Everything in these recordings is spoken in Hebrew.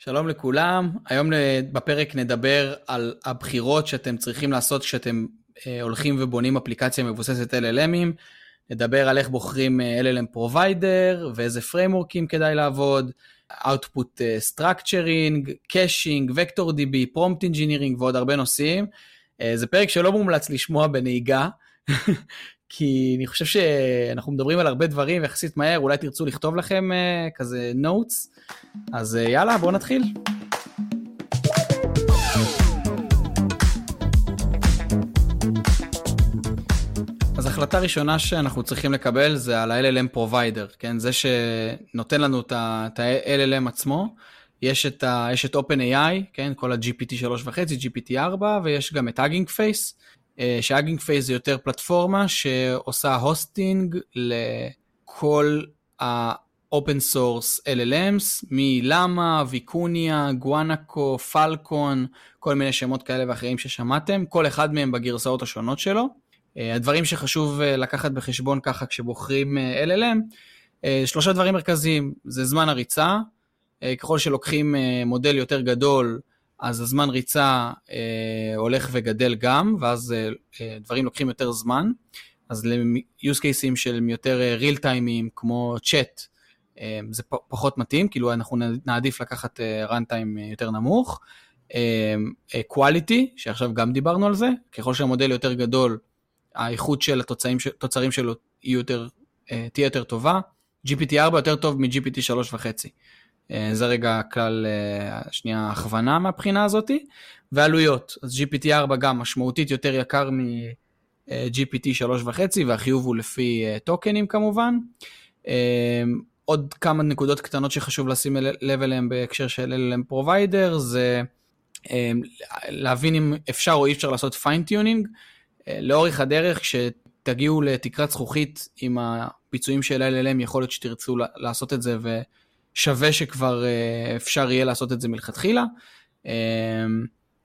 שלום לכולם, היום בפרק נדבר על הבחירות שאתם צריכים לעשות כשאתם אה, הולכים ובונים אפליקציה מבוססת LLMים, נדבר על איך בוחרים אה, LLM Provider ואיזה frameworkים כדאי לעבוד, Output אה, Structuring, Caching, Vector DB, Prompt Engineering ועוד הרבה נושאים. זה פרק שלא מומלץ לשמוע בנהיגה, כי אני חושב שאנחנו מדברים על הרבה דברים יחסית מהר, אולי תרצו לכתוב לכם uh, כזה notes, אז אה, יאללה בואו נתחיל. אז החלטה ראשונה שאנחנו צריכים לקבל זה על ה-LLM Provider, כן? זה שנותן לנו את ה-LLM עצמו. יש את, ה, יש את OpenAI, כן? כל ה-GPT 3.5, GPT 4, ויש גם את Hugging Face. אה, ש Hugging Face זה יותר פלטפורמה שעושה hosting לכל ה-open source LLMs, מלמה, ויקוניה, גואנקו, פלקון, כל מיני שמות כאלה ואחרים ששמעתם, כל אחד מהם בגרסאות השונות שלו. אה, הדברים שחשוב אה, לקחת בחשבון ככה כשבוחרים LLM, שלושה דברים מרכזיים, זה זמן הריצה, ככל שלוקחים מודל יותר גדול, אז הזמן ריצה אה, הולך וגדל גם, ואז אה, אה דברים לוקחים יותר זמן. אז ל-use cases של יותר אה, real timeים כמו chat, אה, זה פחות מתאים, כאילו אנחנו נעדיף לקחת אה, runtime יותר נמוך. אה, quality, שעכשיו גם דיברנו על זה, ככל שהמודל יותר גדול, האיכות של התוצרים, שלו יותר, תהיה יותר טובה. GPT-4 יותר טוב מ-GPT 3.5. אה, זה רגע כלל, אה, שנייה, הכוונה מהבחינה הזאתי. ועלויות, אז GPT-4 גם משמעותית יותר יקר מ-GPT 3.5 והחיוב הוא לפי אה, טוקנים כמובן. עוד כמה נקודות קטנות שחשוב לשים לב אליהן בהקשר של LLM Provider זה להבין אם אפשר או אי אפשר לעשות fine-tuning. לאורך הדרך כשתגיעו לתקרת זכוכית עם הביצועים של LLM יכול להיות שתרצו לעשות את זה ו... שווה שכבר אה, אפשר יהיה לעשות את זה מלכתחילה. אה,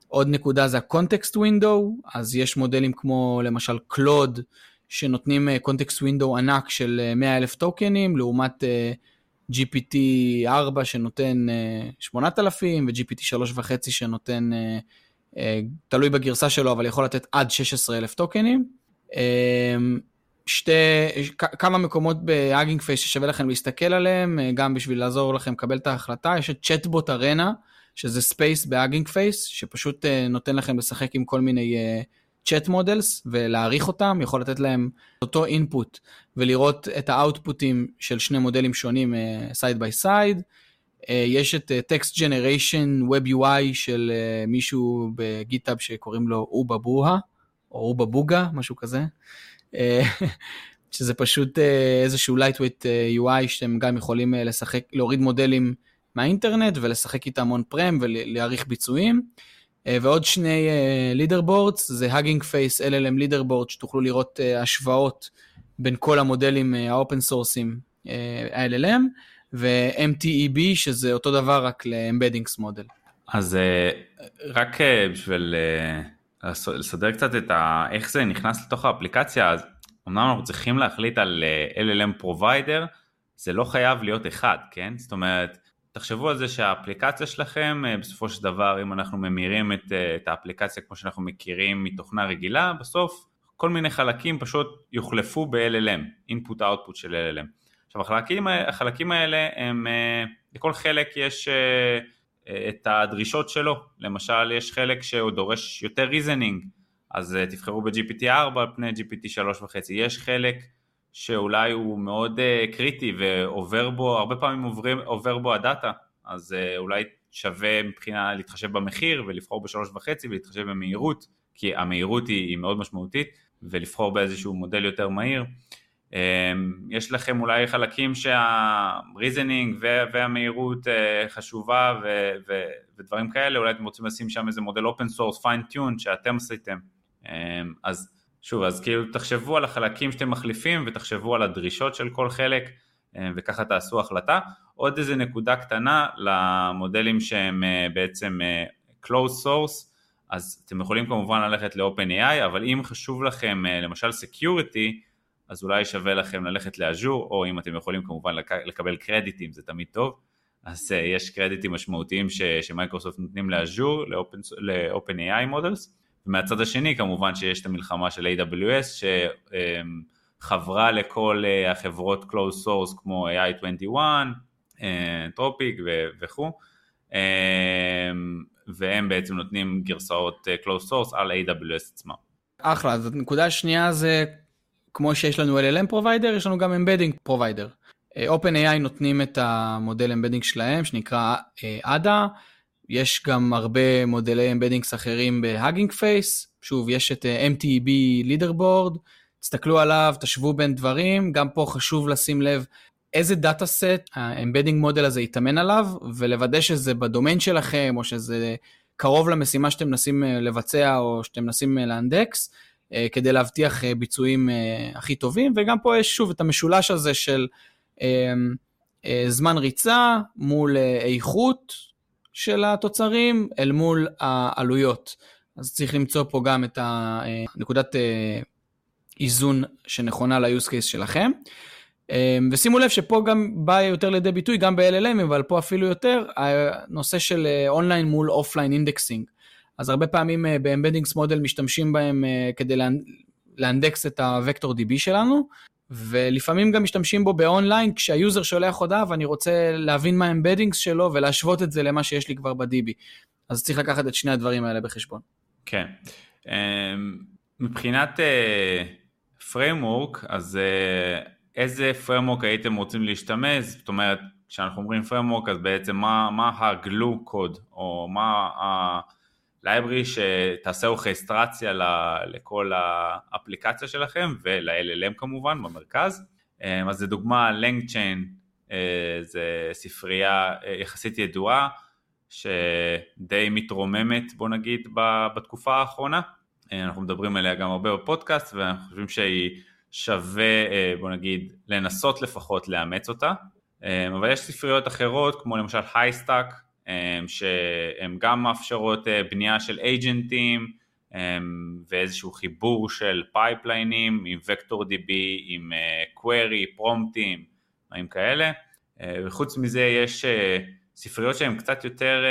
עוד נקודה זה ה-context window, אז יש מודלים כמו למשל קלוד, שנותנים context window ענק של 100 אלף טוקנים, לעומת GPT 4 שנותן 8,000 ו-GPT 3.5 שנותן, תלוי בגרסה שלו, אבל יכול לתת עד 16 אלף טוקנים. שתי, כמה מקומות ב Hugging Face ששווה לכם להסתכל עליהם, אה, גם בשביל לעזור לכם לקבל את ההחלטה. יש את Chatbot Arena, שזה space ב Hugging Face, שפשוט אה, נותן לכם לשחק עם כל מיני chat אה, models ולהעריך אותם, יכול לתת להם אותו input ולראות את ה output-ים של שני מודלים שונים side by side. יש את Text Generation Web UI של מישהו ב GitHub שקוראים לו oobabooga, או אובה בוגה, משהו כזה. אה, שזה פשוט אה, איזשהו lightweight אה, UI שאתם גם יכולים לשחק, להוריד מודלים מהאינטרנט ולשחק איתם און פרם ולהעריך ביצועים. ועוד שני לידר זה Hugging Face LLM לידר שתוכלו לראות השוואות בין כל המודלים האופן סורסים ה-LLM, ו-MTEB, שזה אותו דבר רק ל-Embeddings מודל. אז רק בשביל לסדר קצת את ה... איך זה נכנס לתוך האפליקציה, אז אמנם אנחנו צריכים להחליט על אה, LLM Provider, זה לא חייב להיות אחד, כן? זאת אומרת, תחשבו על זה שהאפליקציה שלכם, אה, בסופו של דבר, אם אנחנו ממירים את, אה, את האפליקציה כמו שאנחנו מכירים מתוכנה רגילה, בסוף כל מיני חלקים פשוט יוחלפו ב-LLM, input output של LLM. עכשיו החלקים, החלקים האלה הם, לכל חלק יש את הדרישות שלו, למשל יש חלק שהוא דורש יותר reasoning, אז אה, תבחרו ב-GPT4 על פני GPT 3.5, יש חלק שאולי הוא מאוד אה, קריטי ועובר בו, הרבה פעמים עוברים, עובר בו ה data, אז אה, אולי שווה מבחינה להתחשב במחיר ולבחור ב-3.5 ולהתחשב במהירות, כי המהירות היא, היא מאוד משמעותית, ולבחור באיזשהו מודל יותר מהיר. אמ, יש לכם אולי חלקים שה reasoning והמהירות אה, חשובה ודברים כאלה, אולי אתם רוצים לשים שם איזה מודל open source fine tune שאתם עשיתם. אמ, אז שוב, אז כאילו תחשבו על החלקים שאתם מחליפים ותחשבו על הדרישות של כל חלק אה, וככה תעשו החלטה. עוד איזה נקודה קטנה למודלים שהם אה, בעצם close source, אז אתם יכולים כמובן ללכת ל-OpenAI, אבל אם חשוב לכם למשל security, אז אולי שווה לכם ללכת ל-Azure, או אם אתם יכולים כמובן לקבל קרדיטים זה תמיד טוב, אז אה, יש קרדיטים משמעותיים ש, שמייקרוסופט נותנים ל-Azure, ל-OpenAI models, ומהצד השני כמובן שיש את המלחמה של AWS שחברה לכל אה, החברות closed source כמו AI21, Anthropic אה, וכו', אה, והם בעצם נותנים גרסאות closed source על AWS עצמם. אחלה, אז הנקודה השנייה זה כמו שיש לנו LLM provider, יש לנו גם embedding provider. OpenAI נותנים את המודל embedding שלהם שנקרא ADA, אה, יש גם הרבה מודלי embeddings אחרים ב-Hugging Face, שוב יש את אה, MTEB leaderboard, תסתכלו עליו, תשוו בין דברים, גם פה חשוב לשים לב איזה data set ה embedding מודל הזה התאמן עליו, ולוודא שזה בדומיין שלכם, או שזה קרוב למשימה שאתם מנסים אה, לבצע, או שאתם מנסים לאנדקס, כדי להבטיח ביצועים הכי טובים, וגם פה יש שוב את המשולש הזה של אה, זמן ריצה מול אה, איכות של התוצרים אל מול העלויות. אז צריך למצוא פה גם את הנקודת אה, איזון שנכונה ל-use case שלכם. ושימו לב שפה גם בא יותר לידי ביטוי גם ב-LLM, אבל פה אפילו יותר, הנושא של אונליין מול offline indexing. אז הרבה פעמים ב-Embeddings מודל משתמשים בהם כדי לאנדקס את ה-Vector DB שלנו, ולפעמים גם משתמשים בו ב online כשה user שולח הודעה ואני רוצה להבין מה ה embeddings שלו ולהשוות את זה למה שיש לי כבר ב-DB. אז צריך לקחת את שני הדברים האלה בחשבון. כן. אמ, מבחינת framework, אז איזה framework הייתם רוצים להשתמש? זאת אומרת, כשאנחנו אומרים framework אז בעצם מה, מה ה-glue code או מה ה... library שתעשה אורכסטרציה לכל האפליקציה שלכם ול-LLM כמובן במרכז. אמ, אז לדוגמה LangChain אה, זה ספרייה אה, יחסית ידועה שדי מתרוממת בוא נגיד בתקופה האחרונה. אה, אנחנו מדברים עליה גם הרבה בפודקאסט ואנחנו חושבים שהיא שווה בוא נגיד לנסות לפחות לאמץ אותה. אבל יש ספריות אחרות כמו למשל Haystack שהן גם מאפשרות אה, בנייה של agentים אמ, ואיזשהו חיבור של pipelineים עם vector DB, עם query, אה, promptים, דברים כאלה. אה, וחוץ מזה יש ספריות שהן קצת יותר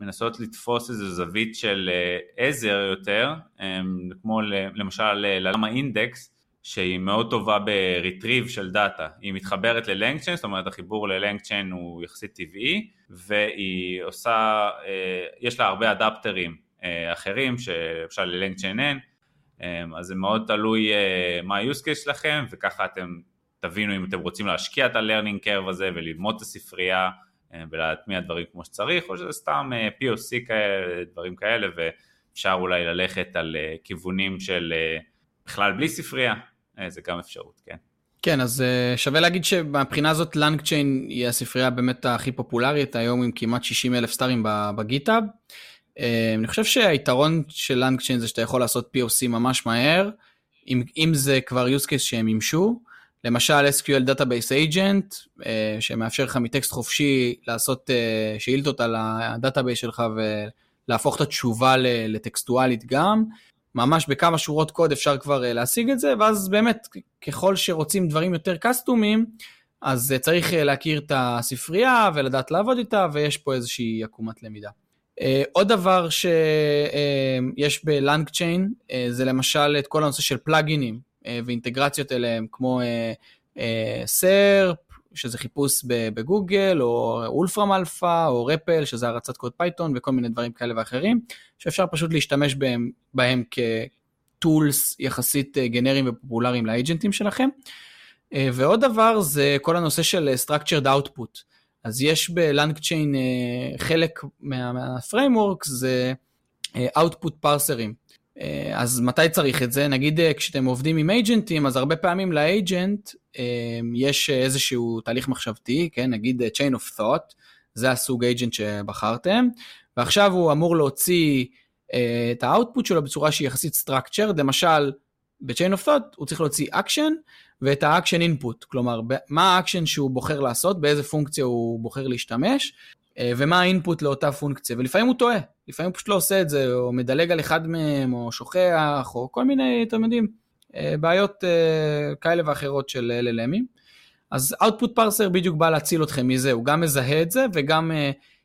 מנסות לתפוס איזו זווית של עזר יותר, אמ, כמו למשל LlamaIndex, שהיא מאוד טובה ב retrieve של דאטה, היא מתחברת ל-LangChain, זאת אומרת החיבור ל-LangChain הוא יחסית טבעי, והיא עושה, אה, יש לה הרבה adapterים אה, אחרים, שאפשר ללנגצ'יין אין, אה, אז זה מאוד תלוי מה ה-use case שלכם, וככה אתם תבינו אם אתם רוצים להשקיע את ה-learning curve הזה וללמוד את הספרייה ולהטמיע דברים כמו שצריך, או שזה סתם POC כאלה, דברים כאלה, ואפשר אולי ללכת על כיוונים של בכלל בלי ספרייה, זה גם אפשרות, כן. כן, אז uh, שווה להגיד שמבחינה הזאת לנגצ'יין היא הספרייה באמת הכי פופולרית היום עם כמעט 60 אלף סטארים ב-GitHub. אה, אני חושב שהיתרון של LangChain זה שאתה יכול לעשות POC ממש מהר, אם, אם זה כבר use case שהם מימשו. למשל SQL Database Agent, שמאפשר לך מטקסט חופשי לעשות שאילתות על ה database שלך ולהפוך את התשובה לטקסטואלית גם. ממש בכמה שורות קוד אפשר כבר אה, להשיג את זה, ואז באמת ככל שרוצים דברים יותר קסטומים, אז אה, צריך אה, להכיר את הספרייה ולדעת לעבוד איתה, ויש פה איזושהי עקומת למידה. עוד דבר שיש ב-LangChain זה למשל את כל הנושא של pluginים ואינטגרציות אליהם, כמו SERP, שזה חיפוש בגוגל, או Wolfram Alpha, או REPL, שזה הרצת קוד Python, וכל מיני דברים כאלה ואחרים, שאפשר פשוט להשתמש בהם, בהם כ tools יחסית אה, גנריים ופופולריים ל agentים שלכם. אה, ועוד דבר זה כל הנושא של structured output. אז יש בלנגצ'יין אה, חלק מהפריימורק זה output פרסרים. אה, אז מתי צריך את זה? נגיד אה, כשאתם עובדים עם אייג'נטים, אז הרבה פעמים לאייג'נט אה, יש איזשהו תהליך מחשבתי, כן? נגיד chain of thought, זה הסוג אייג'נט שבחרתם, ועכשיו הוא אמור להוציא את האוטפוט שלו בצורה שהיא יחסית structured, למשל ב-chain of thought הוא צריך להוציא action ואת ה-action input, כלומר מה האקשן שהוא בוחר לעשות, באיזה פונקציה הוא בוחר להשתמש, ומה ה input לאותה פונקציה, ולפעמים הוא טועה, לפעמים הוא פשוט לא עושה את זה, או מדלג על אחד מהם, או שוכח, או כל מיני, אתם יודעים, אה, בעיות אה, כאלה ואחרות של LLMים. אז Output Parser בדיוק בא להציל אתכם מזה, הוא גם מזהה את זה וגם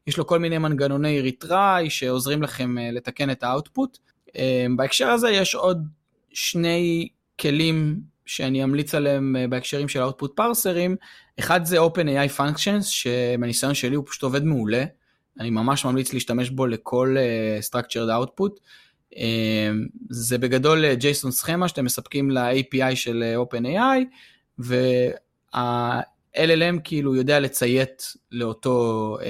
יש לו כל מיני מנגנוני retry שעוזרים לכם לתקן את. אה, בהקשר הזה יש עוד שני כלים שאני אמליץ עליהם בהקשרים של Output פרסרים. אחד זה OpenAI Functions, שמניסיון שלי הוא פשוט עובד מעולה. אני ממש ממליץ להשתמש בו לכל uh, Structured Output. Uh, זה בגדול JSON סכמה שאתם מספקים ל-API של OpenAI, וה-LLM כאילו יודע לציית לאותו, uh,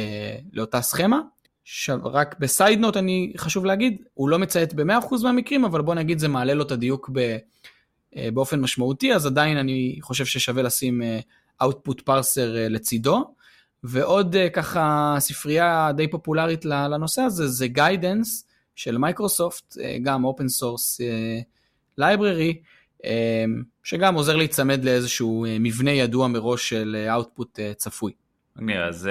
לאותה סכמה. עכשיו, רק ב side note אני חשוב להגיד, הוא לא מציית ב-100% מהמקרים, אבל בוא נגיד זה מעלה לו את הדיוק ב, אה, באופן משמעותי, אז עדיין אני חושב ששווה לשים אה, output parser אה, לצידו. ועוד אה, ככה ספרייה די פופולרית לנושא הזה זה Guidance של מייקרוסופט, אה, גם open source library, שגם עוזר להיצמד לאיזשהו מבנה ידוע מראש של output צפוי. נראה, אז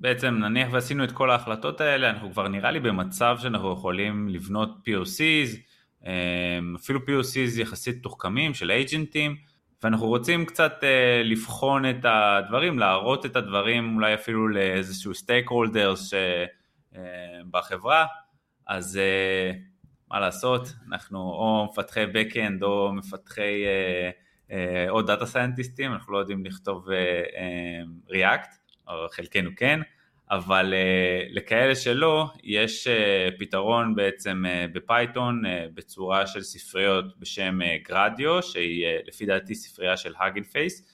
בעצם נניח ועשינו את כל ההחלטות האלה, אנחנו כבר נראה לי במצב שאנחנו יכולים לבנות POCs, אפילו POCs יחסית תוחכמים של אייג'נטים, ואנחנו רוצים קצת uh, לבחון את הדברים, להראות את הדברים אולי אפילו לאיזשהו סטייק הולדרס uh, בחברה, אז uh, מה לעשות, אנחנו או מפתחי backend או מפתחי או דאטה סיינטיסטים, אנחנו לא יודעים לכתוב React, או חלקנו כן, אבל uh, לכאלה שלא, יש uh, פתרון בעצם uh, ב Python בצורה של ספריות בשם Gradio, שהיא לפי דעתי ספרייה של Hugging Face,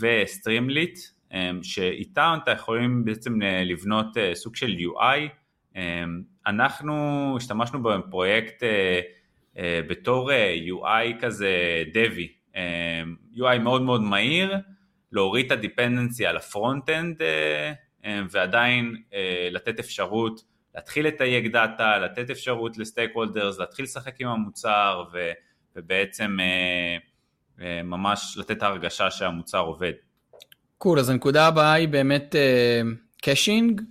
ו Streamlit, שאיתם אתם יכולים בעצם לבנות סוג של UI. אנחנו השתמשנו בפרויקט בתור UI כזה dummy, UI מאוד מאוד מהיר, להוריד את ה dependency על ה front-end, אה, ועדיין אה, לתת אפשרות להתחיל לתייג דאטה, לתת אפשרות ל stakeholders, להתחיל לשחק עם המוצר ובעצם אה, ממש לתת הרגשה שהמוצר עובד. cool, cool, אז הנקודה הבאה היא באמת caching.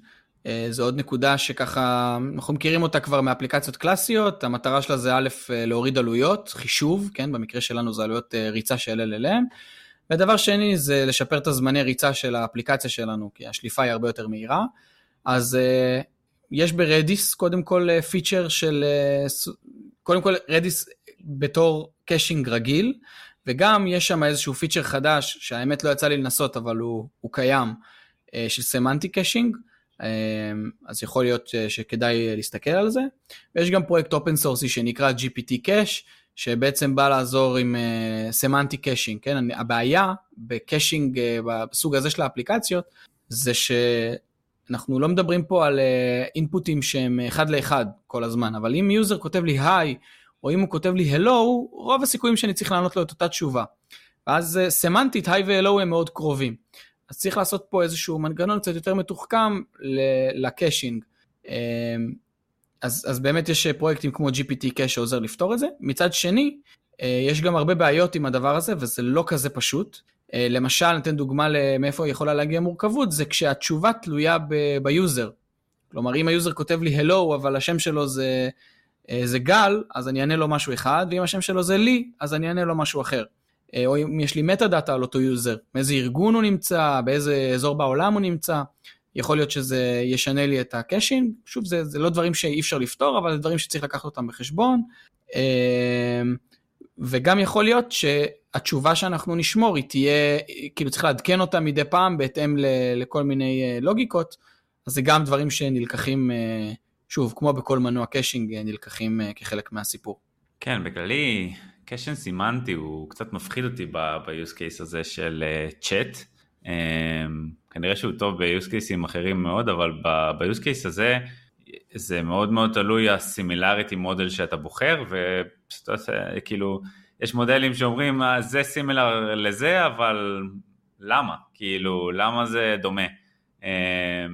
זו עוד נקודה שככה, אנחנו מכירים אותה כבר מאפליקציות קלאסיות, המטרה שלה זה א', להוריד עלויות, חישוב, כן, במקרה שלנו זה עלויות ריצה של LLM, ודבר שני זה לשפר את הזמני ריצה של האפליקציה שלנו, כי השליפה היא הרבה יותר מהירה. אז uh, יש ב Redis קודם כל פיצ'ר אה, של, uh, קודם כל Redis בתור caching רגיל, וגם יש שם איזשהו פיצ'ר חדש, שהאמת לא יצא לי לנסות, אבל הוא, הוא קיים, uh, של סמנטי caching. אז יכול להיות שכדאי להסתכל על זה. ויש גם פרויקט אופן סורסי שנקרא GPT Cache, שבעצם בא לעזור עם סמנטי uh, caching, כן? הבעיה ב caching uh, בסוג הזה של האפליקציות, זה שאנחנו לא מדברים פה על אינפוטים uh, שהם אחד לאחד כל הזמן, אבל אם user כותב לי היי, או אם הוא כותב לי הלו, רוב הסיכויים שאני צריך לענות לו את אותה תשובה. ואז סמנטית, היי והלו הם מאוד קרובים. אז צריך לעשות פה איזשהו מנגנון קצת יותר מתוחכם ל caching. אז, אז באמת יש פרויקטים כמו GPT-Cache שעוזר לפתור את זה. מצד שני, אה, יש גם הרבה בעיות עם הדבר הזה, וזה לא כזה פשוט. אה, למשל, ניתן דוגמה מאיפה יכולה להגיע מורכבות, זה כשהתשובה תלויה ב user. כלומר, אם ה user כותב לי hello, אבל השם שלו זה, אה, זה גל, אז אני אענה לו משהו אחד, ואם השם שלו זה לי, אז אני אענה לו משהו אחר. או אם יש לי metadata על אותו user, מאיזה ארגון הוא נמצא, באיזה אזור בעולם הוא נמצא, יכול להיות שזה ישנה לי את ה caching, שוב זה, זה לא דברים שאי אפשר לפתור, אבל זה דברים שצריך לקחת אותם בחשבון. אמ, וגם יכול להיות שהתשובה שאנחנו נשמור היא תהיה, כאילו צריך לעדכן אותה מדי פעם בהתאם לכל מיני אה, לוגיקות, אז זה גם דברים שנלקחים, אה, שוב, כמו בכל מנוע caching, אה, נלקחים כחלק מהסיפור. כן, בכללי, caching סמנטי הוא קצת מפחיד אותי ב-use case הזה של צ'אט. Uh, כנראה שהוא טוב ב-use cases אחרים מאוד, אבל ב-use case הזה זה מאוד מאוד תלוי ה similarity model שאתה בוחר, ופשוט כאילו, יש מודלים שאומרים אה, זה similar לזה, אבל למה? כאילו, למה זה דומה? אה,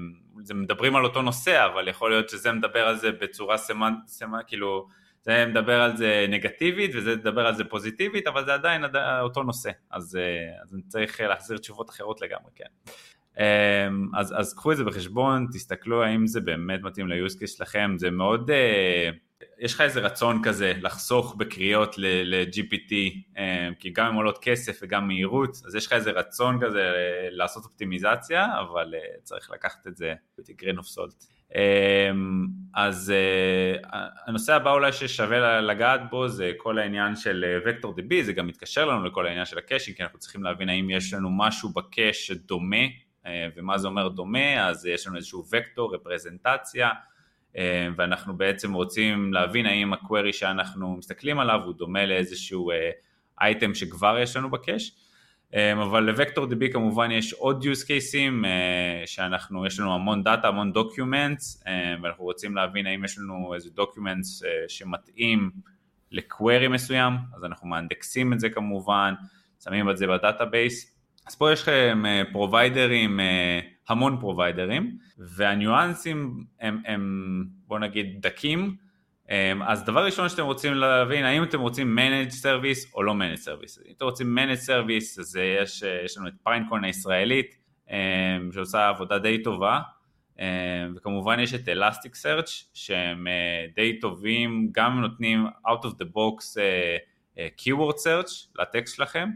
זה מדברים על אותו נושא, אבל יכול להיות שזה מדבר על זה בצורה סמנט, סמנ... כאילו, זה מדבר על זה נגטיבית וזה מדבר על זה פוזיטיבית, אבל זה עדיין אותו נושא, אז, אה, אז אני צריך להחזיר תשובות אחרות לגמרי, כן. אמ, אז, אז קחו את זה בחשבון, תסתכלו האם זה באמת מתאים ל-use case שלכם, זה מאוד, אה, יש לך איזה רצון כזה לחסוך בקריאות ל-GPT, אה, כי גם הן עולות כסף וגם מהירות, אז יש לך איזה רצון כזה אה, לעשות אופטימיזציה, אבל אה, צריך לקחת את זה ב grain of salt. אז הנושא הבא אולי ששווה לגעת בו זה כל העניין של vector DB, זה גם מתקשר לנו לכל העניין של ה caching, כי אנחנו צריכים להבין האם יש לנו משהו ב cache שדומה, ומה זה אומר דומה, אז יש לנו איזשהו וקטור, רפרזנטציה, אה, ואנחנו בעצם רוצים להבין האם ה query שאנחנו מסתכלים עליו הוא דומה לאיזשהו אייטם אה, שכבר יש לנו ב cache. אה, אבל ל vector DB כמובן יש עוד use cases שאנחנו, יש לנו המון דאטה, המון documents ואנחנו רוצים להבין האם יש לנו איזה documents שמתאים ל query מסוים, אז אנחנו מאנדקסים את זה כמובן, שמים את זה ב database. אז פה יש לכם פרוביידרים המון פרוביידרים, והניואנסים הם, הם בוא נגיד דקים, אמ, אז דבר ראשון שאתם רוצים להבין, האם אתם רוצים managed service או לא managed service. אם אתם רוצים managed service, אז יש, יש לנו את Pinecone הישראלית, שעושה עבודה די טובה, וכמובן יש את Elastic Search, שהם אה, די טובים, גם נותנים out of the box אה, אה, keyword search לטקסט שלכם,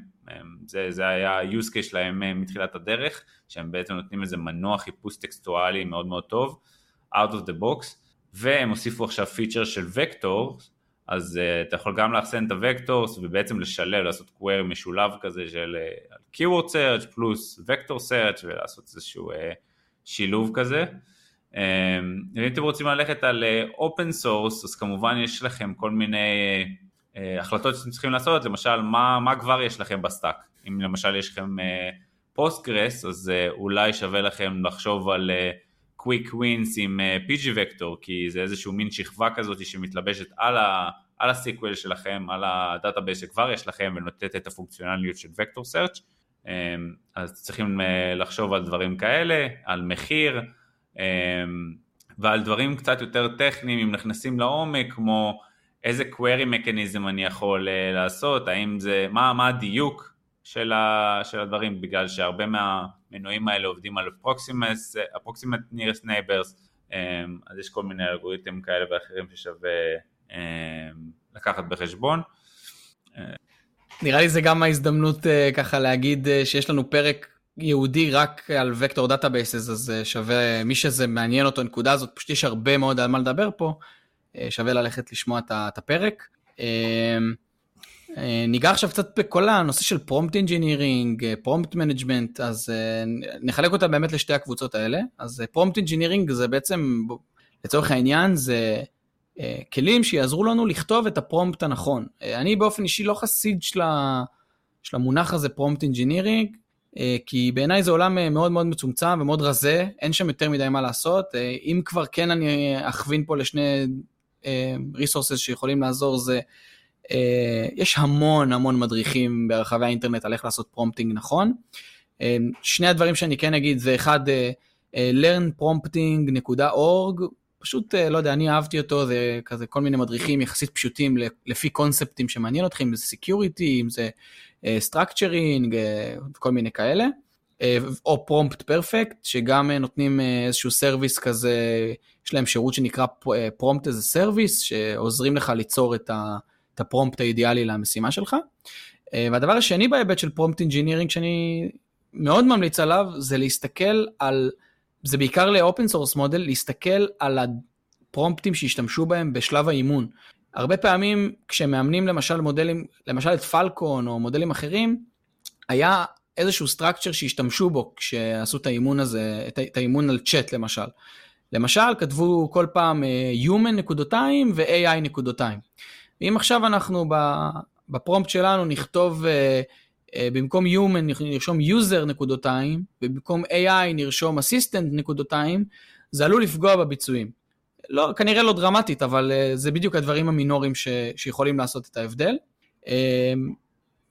זה, זה היה ה-use case שלהם אה, מתחילת הדרך, שהם בעצם נותנים איזה מנוע חיפוש טקסטואלי מאוד מאוד טוב, out of the box, והם הוסיפו עכשיו פיצ'ר של וקטור, אז uh, אתה יכול גם לאחסן את הוקטורס ובעצם לשלב, לעשות query משולב כזה של uh, keyword search פלוס vector search ולעשות איזשהו uh, שילוב כזה. Um, אם אתם רוצים ללכת על uh, open source אז כמובן יש לכם כל מיני uh, אה, החלטות שאתם צריכים לעשות, למשל מה, מה כבר יש לכם ב stack, אם למשל יש לכם Postgres uh, אז uh, אולי שווה לכם לחשוב על quick wins עם PG Vector כי זה איזשהו מין שכבה כזאת שמתלבשת על, ה, על ה SQL שלכם, על ה database שכבר יש לכם ונותנת את הפונקציונליות של Vector Search. um, אז צריכים לחשוב על דברים כאלה, על מחיר um, ועל דברים קצת יותר טכניים אם נכנסים לעומק כמו איזה query mechanism אני יכול uh, לעשות, האם זה, מה, מה הדיוק של, ה, של הדברים, בגלל שהרבה מהמנועים האלה עובדים על approximate, approximate nearest neighbors, um, אז יש כל מיני אלגוריתם כאלה ואחרים ששווה um, לקחת בחשבון. נראה לי זה גם ההזדמנות uh, ככה להגיד uh, שיש לנו פרק ייעודי רק על vector databases, אז שווה, מי שזה מעניין אותו, הנקודה הזאת, פשוט יש הרבה מאוד על מה לדבר פה. אה, שווה ללכת לשמוע את הפרק. אה, אה, ניגע עכשיו קצת בכל הנושא של prompt engineering, prompt management, אז נחלק אותה באמת לשתי הקבוצות האלה. אז prompt engineering זה בעצם, לצורך העניין, זה כלים שיעזרו לנו לכתוב את הפרומפט הנכון. אני באופן אישי לא חסיד של, של המונח הזה prompt engineering, כי בעיניי זה עולם מאוד מאוד מצומצם ומאוד רזה, אין שם יותר מדי מה לעשות. אם כבר כן אני אכוון פה לשני resources אה, שיכולים לעזור זה, אה, יש המון המון מדריכים ברחבי האינטרנט על איך לעשות prompting נכון. אה, שני הדברים שאני כן אגיד זה אחד, learnprompting.org, פשוט, לא יודע, אני אהבתי אותו, זה כזה כל מיני מדריכים יחסית פשוטים לפי קונספטים שמעניין אתכם, אם זה security, אם זה structuring, כל מיני כאלה. או PromptPerfect, שגם נותנים איזשהו service כזה יש להם שירות שנקרא prompt as a service, שעוזרים לך ליצור את, הפרומפט האידיאלי למשימה שלך. אה, והדבר השני בהיבט של prompt engineering שאני מאוד ממליץ עליו, זה להסתכל על, זה בעיקר ל open source model, להסתכל על הפרומפטים שהשתמשו בהם בשלב האימון. הרבה פעמים כשמאמנים למשל מודלים, למשל את Falcon או מודלים אחרים, היה איזשהו structure שהשתמשו בו כשעשו את האימון הזה, את האימון על צ'אט למשל. למשל, כתבו כל פעם אה, Human נקודותיים ו-AI נקודותיים. ואם עכשיו אנחנו בפרומפט שלנו נכתוב, uh, uh, במקום Human נרשום User נקודותיים, ובמקום AI נרשום Assistant נקודותיים, זה עלול לפגוע בביצועים. לא, כנראה לא דרמטית, אבל זה בדיוק הדברים המינוריים ש, שיכולים לעשות את ההבדל.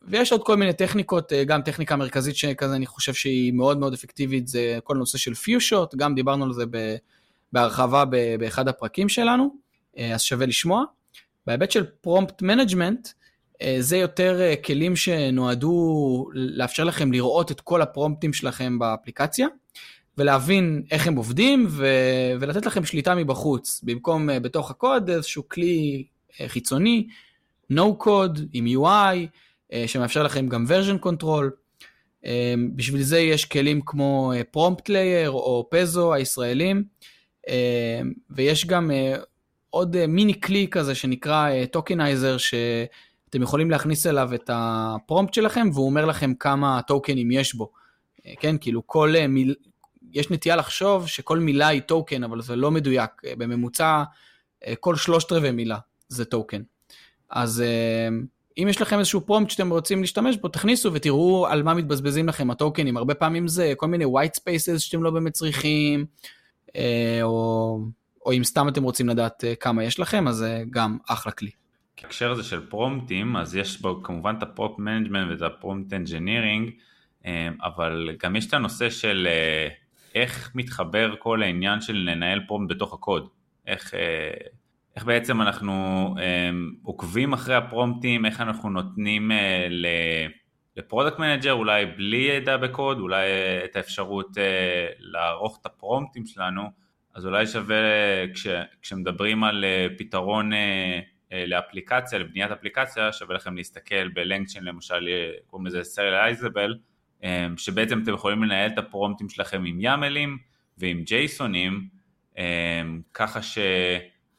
ויש עוד כל מיני טכניקות, גם טכניקה מרכזית שכזה אני חושב שהיא מאוד מאוד אפקטיבית, זה כל הנושא של פיושוט, גם דיברנו על זה. בהרחבה באחד הפרקים שלנו, אה, אז שווה לשמוע. בהיבט של prompt management, אה, זה יותר אה, כלים שנועדו לאפשר לכם לראות את כל הפרומפטים שלכם באפליקציה, ולהבין איך הם עובדים ו... ולתת לכם שליטה מבחוץ, במקום בתוך הקוד איזשהו כלי חיצוני, no code עם UI, שמאפשר לכם גם version control. אה, בשביל זה יש כלים כמו אה, PromptLayer או Pezzo הישראלים, ויש גם עוד מיני כלי כזה שנקרא tokenizer, שאתם יכולים להכניס אליו את הפרומפט שלכם, והוא אומר לכם כמה טוקנים יש בו. כן, כאילו כל מיל... יש נטייה לחשוב שכל מילה היא טוקן, אבל זה לא מדויק. בממוצע, כל שלושת רבעי מילה זה טוקן. אז אם יש לכם איזשהו פרומפט שאתם רוצים להשתמש בו, תכניסו ותראו על מה מתבזבזים לכם הטוקנים. הרבה פעמים זה כל מיני white spaces שאתם לא באמת צריכים, או, או אם סתם אתם רוצים לדעת כמה יש לכם, אז זה גם אחלה כלי. בהקשר הזה של פרומפטים, אז יש בו כמובן את ה prompt management ואת ה prompt engineering, אבל גם יש את הנושא של איך מתחבר כל העניין של לנהל פרומפט בתוך הקוד, איך, איך בעצם אנחנו עוקבים אחרי הפרומפטים, איך אנחנו נותנים ל product manager אולי בלי ידע בקוד, אולי את האפשרות לערוך את הפרומפטים שלנו, אז אולי שווה כש, כשמדברים על פתרון לאפליקציה, לבניית אפליקציה, שווה לכם להסתכל ב LangChain למשל, קוראים לזה serializable, אמ, שבעצם אתם יכולים לנהל את הפרומפטים שלכם עם יאמלים ועם ג'ייסונים, אמ, ככה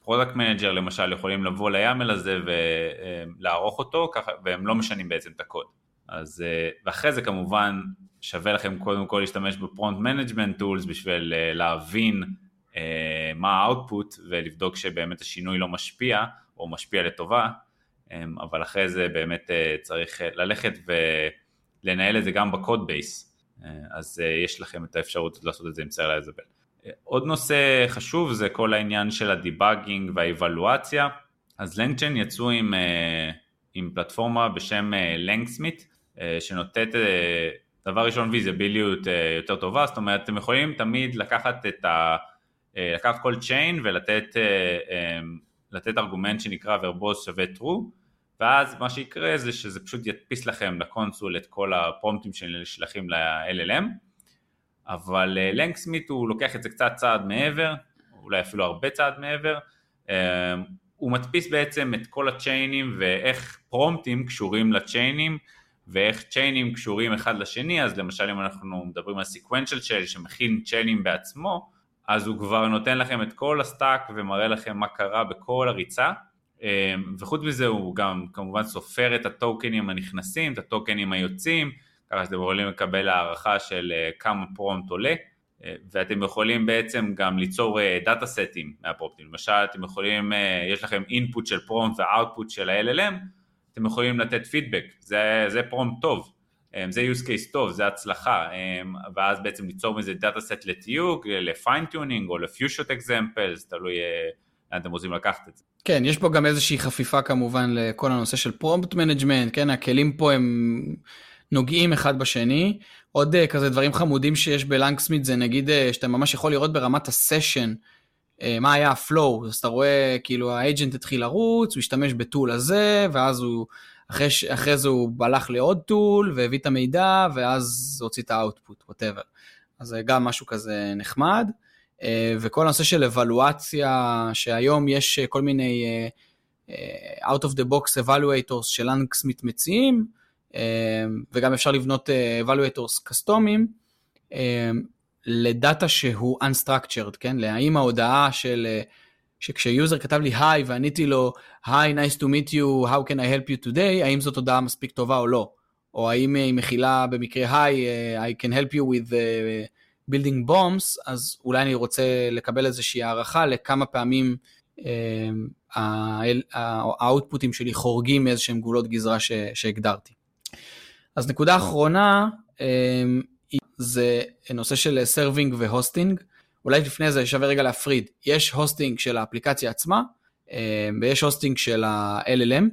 ש product manager למשל יכולים לבוא ל YAML הזה ולערוך אותו, ככה, והם לא משנים בעצם את הקוד. אז, אה, ואחרי זה כמובן שווה לכם קודם כל להשתמש ב prompt management tools בשביל אה, להבין אה, מה ה output ולבדוק שבאמת השינוי לא משפיע או משפיע לטובה, אמ, אבל אחרי זה באמת צריך ללכת ו... לנהל את זה גם ב code base, אז יש לכם את האפשרות לעשות את זה עם serializable. אה, עוד נושא חשוב זה כל העניין של ה debugging והאיוולואציה, אז LangChain יצאו עם, עם פלטפורמה בשם LangSmith, שנותנת דבר ראשון ויזיביליות יותר טובה, זאת אומרת אתם יכולים תמיד לקחת את ה... לקחת כל chain ולתת לתת ארגומנט שנקרא verbose שווה true ואז מה שיקרה זה שזה פשוט ידפיס לכם ל console את כל הפרומפטים שנשלחים ל-LLM, אבל LangSmith הוא לוקח את זה קצת צעד מעבר, אולי אפילו הרבה צעד מעבר, אה, הוא מדפיס בעצם את כל הצ'יינים ואיך פרומפטים קשורים לצ'יינים ואיך צ'יינים קשורים אחד לשני, אז למשל אם אנחנו מדברים על sequential chain שמכיל צ'יינים בעצמו, אז הוא כבר נותן לכם את כל ה stack ומראה לכם מה קרה בכל הריצה, אמ, וחוץ מזה הוא גם כמובן סופר את הטוקנים הנכנסים, את הטוקנים היוצאים, ככה שאתם יכולים לקבל הערכה של אה, כמה פרומפט עולה, אה, ואתם יכולים בעצם גם ליצור דאטה אה, סטים מהפרומפטים, למשל אתם יכולים, יש לכם input של פרומפט ו output של ה-LLM, אתם יכולים לתת פידבק, זה, זה פרומפט טוב, זה use case טוב, זה הצלחה, ואז בעצם ליצור מזה data set לתיוג, ל fine-tuning או ל few-shot examples, תלוי לאן אתם רוצים לקחת את זה. כן, יש פה גם איזושהי חפיפה כמובן לכל הנושא של prompt management, כן, הכלים פה הם נוגעים אחד בשני. עוד אה, כזה דברים חמודים שיש ב LangSmith זה נגיד אה, שאתה ממש יכול לראות ברמת הסשן uh, מה היה ה flow, אז אתה רואה כאילו ה agent התחיל לרוץ, הוא השתמש ב tool הזה, ואז הוא, אחרי, אחרי זה הוא הלך לעוד tool והביא את המידע, ואז הוציא את ה output, whatever. אז זה גם משהו כזה נחמד. אה, וכל הנושא של אבלואציה, שהיום יש אה, כל מיני אה, out of the box evaluators של אנקסמית מציעים, וגם אפשר לבנות evaluators קסטומיים, לדאטה שהוא unstructured, כן? להאם ההודעה של, שכשיוזר כתב לי היי ועניתי לו היי, nice to meet you, how can I help you today, האם זאת הודעה מספיק טובה או לא? או האם היא מכילה במקרה Hi, I can help you with... building bombs, אז אולי אני רוצה לקבל איזושהי הערכה לכמה פעמים אה, ה output ים שלי חורגים מאיזשהם גבולות גזרה שהגדרתי. אז נקודה אחרונה אה, זה נושא של serving ו hosting. אולי לפני זה שווה רגע להפריד. יש hosting של האפליקציה עצמה, אה, ויש hosting של ה-LLM.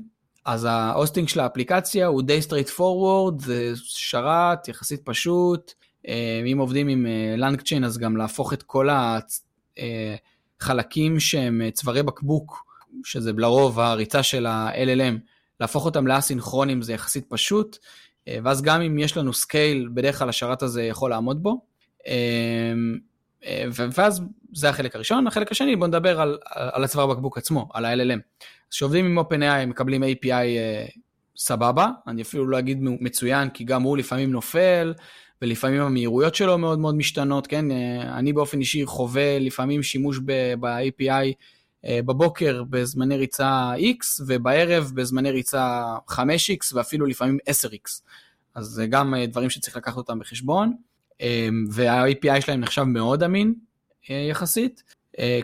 אז ה hosting של האפליקציה הוא די straight forward, זה שרת יחסית פשוט, אה, אם עובדים עם LangChain אה, אז גם להפוך את כל החלקים אה, שהם צווארי בקבוק, שזה לרוב הריצה של ה-LLM, להפוך אותם לאסינכרונים זה יחסית פשוט, ואז גם אם יש לנו scale, בדרך כלל השרת הזה יכול לעמוד בו. ואז זה החלק הראשון. החלק השני, בואו נדבר על, על הצוואר בקבוק עצמו, על ה-LLM. אז כשעובדים עם OpenAI מקבלים API סבבה, אני אפילו לא אגיד מצוין, כי גם הוא לפעמים נופל, ולפעמים המהירויות שלו מאוד מאוד משתנות, כן? אני באופן אישי חווה לפעמים שימוש ב-API אה, בבוקר בזמני ריצה X, ובערב בזמני ריצה 5X, ואפילו לפעמים 10X. אז זה גם אה, דברים שצריך לקחת אותם בחשבון, אה, וה-API שלהם נחשב מאוד אמין יחסית.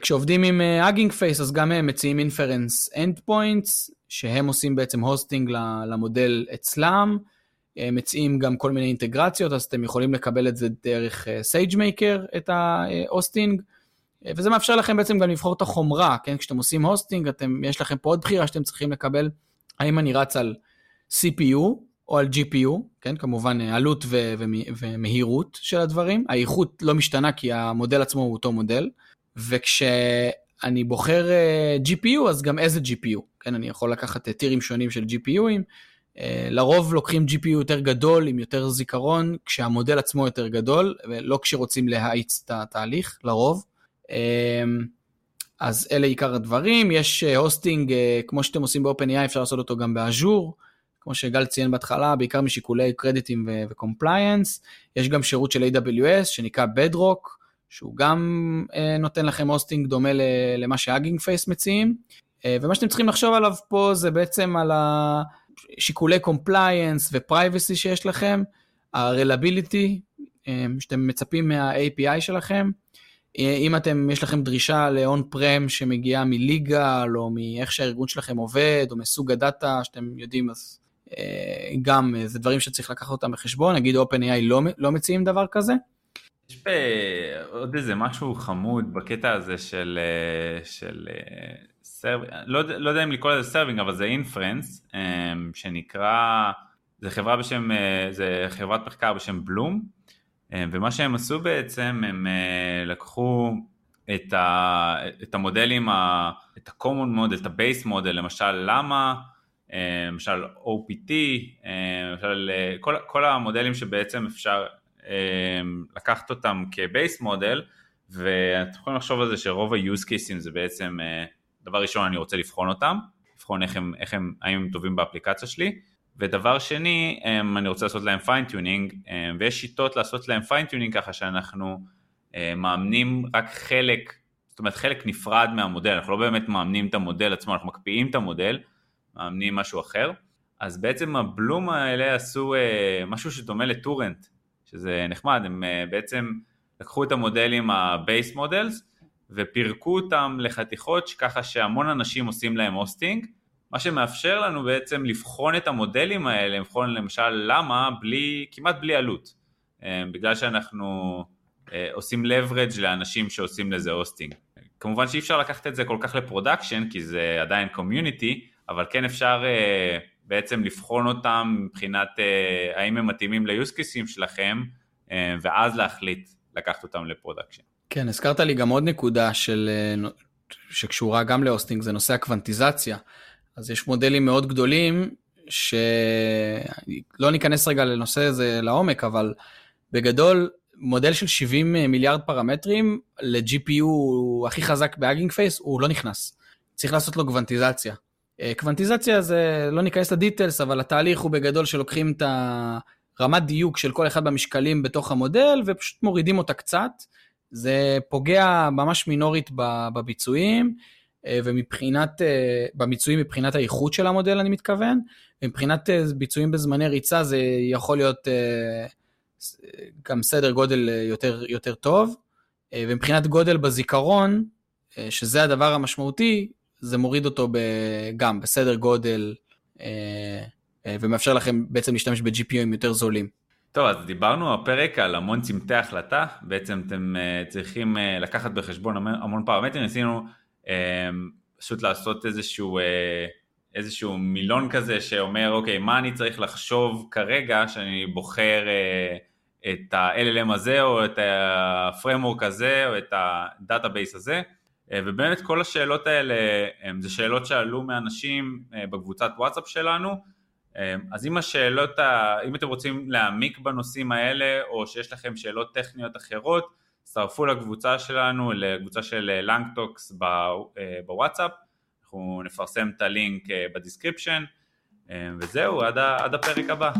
כשעובדים עם Hugging Face אז גם הם מציעים Inference Endpoints, שהם עושים בעצם hosting למודל אצלם, מציעים גם כל מיני אינטגרציות, אז אתם יכולים לקבל את זה דרך SageMaker, את ה hosting, וזה מאפשר לכם בעצם גם לבחור את החומרה, כן? כשאתם עושים hosting, אתם, יש לכם פה עוד בחירה שאתם צריכים לקבל, האם אני רץ על CPU או על GPU, כן? כמובן עלות ו- ו- ומהירות של הדברים, האיכות לא משתנה כי המודל עצמו הוא אותו מודל, וכשאני בוחר אה, GPU, אז גם איזה GPU, כן? אני יכול לקחת טירים שונים של GPUים, אה, לרוב לוקחים GPU יותר גדול עם יותר זיכרון, כשהמודל עצמו יותר גדול, ולא כשרוצים להאיץ את התהליך, לרוב. אמ, אז אלה עיקר הדברים, יש הוסטינג, אה, אה, כמו שאתם עושים ב-OpenAI, אפשר לעשות אותו גם באז'ור, כמו שגל ציין בהתחלה, בעיקר משיקולי קרדיטים ו compliance. יש גם שירות של AWS שנקרא Bedrock, שהוא גם אה, נותן לכם hosting דומה למה ש Hugging Face מציעים. ומה שאתם צריכים לחשוב עליו פה זה בעצם על השיקולי compliance ו privacy שיש לכם, ה-reliability שאתם מצפים מה-API שלכם. אם אתם, יש לכם דרישה ל-on prem שמגיעה מ legal, או מאיך שהארגון שלכם עובד, או מסוג הדאטה שאתם יודעים, אז אה, גם זה דברים שצריך לקחת אותם בחשבון, נגיד OpenAI לא, לא מציעים דבר כזה. יש עוד איזה משהו חמוד בקטע הזה של, אה, של. אה, לא, לא יודע אם לקרוא לזה serving, אבל זה inference, שנקרא, זה חברה בשם, זה חברת מחקר בשם Bloom. אה, ומה שהם עשו בעצם, הם אה, לקחו את, ה, את המודלים, ה, את ה-common model, את ה-base model, למשל למה, אה, למשל OPT, למשל כל, כל המודלים שבעצם אפשר לקחת אותם כ-base model, ואתם יכולים לחשוב על זה שרוב ה-use cases זה בעצם, דבר ראשון אני רוצה לבחון אותם, לבחון איך הם, איך הם, האם הם טובים באפליקציה שלי, ודבר שני, אמ, אני רוצה לעשות להם fine-tuning, אמ, ויש שיטות לעשות להם fine-tuning ככה שאנחנו אמ, מאמנים רק חלק, זאת אומרת חלק נפרד מהמודל, אנחנו לא באמת מאמנים את המודל עצמו, אנחנו מקפיאים את המודל, מאמנים משהו אחר. אז בעצם הבלום האלה עשו אה, משהו שדומה לטורנט, שזה נחמד, הם אה, בעצם לקחו את המודלים ה-base models ופירקו אותם לחתיכות ככה שהמון אנשים עושים להם הוסטינג, מה שמאפשר לנו בעצם לבחון את המודלים האלה, לבחון למשל למה בלי, כמעט בלי עלות, אה, בגלל שאנחנו אה, עושים leverage לאנשים שעושים לזה hosting. כמובן שאי אפשר לקחת את זה כל כך ל production, כי זה עדיין community, אבל כן אפשר אה, בעצם לבחון אותם מבחינת האם הם מתאימים ל-use cases שלכם, ואז להחליט לקחת אותם ל production. כן, הזכרת לי גם עוד נקודה של, שקשורה גם ל hosting, זה נושא הקוונטיזציה. אז יש מודלים מאוד גדולים, שלא ניכנס רגע לנושא הזה לעומק, אבל בגדול, מודל של 70 מיליארד פרמטרים ל-GPU הכי חזק ב Hugging Face, הוא לא נכנס. צריך לעשות לו קוונטיזציה. אה, קוונטיזציה זה, לא ניכנס ל details, אבל התהליך הוא בגדול שלוקחים את הרמת דיוק של כל אחד במשקלים בתוך המודל, ופשוט מורידים אותה קצת. זה פוגע ממש מינורית בביצועים. אה, ומבחינת, אה, במיצויים מבחינת האיכות של המודל אני מתכוון, ומבחינת אה, ביצועים בזמני ריצה זה יכול להיות גם סדר גודל יותר, יותר טוב, ומבחינת גודל בזיכרון, שזה הדבר המשמעותי, זה מוריד אותו גם בסדר גודל, ומאפשר לכם בעצם להשתמש ב-GPUים יותר זולים. טוב, אז דיברנו הפרק על המון צמתי החלטה, בעצם אתם צריכים לקחת בחשבון המון פרמטרים, ניסינו פשוט לעשות איזשהו, אה, איזשהו מילון כזה שאומר, אוקיי, מה אני צריך לחשוב כרגע שאני בוחר אה, את ה-LLM הזה, או את ה-framework הזה, או את ה-database הזה, אה, ובאמת כל השאלות האלה, זה שאלות שעלו מאנשים בקבוצת וואטסאפ שלנו, אז אם השאלות, אם אתם רוצים להעמיק בנושאים האלה, או שיש לכם שאלות טכניות אחרות, הצטרפו לקבוצה שלנו, לקבוצה של LangTalks בוואטסאפ, אנחנו נפרסם את הלינק ב description, וזהו, עד, עד הפרק הבא.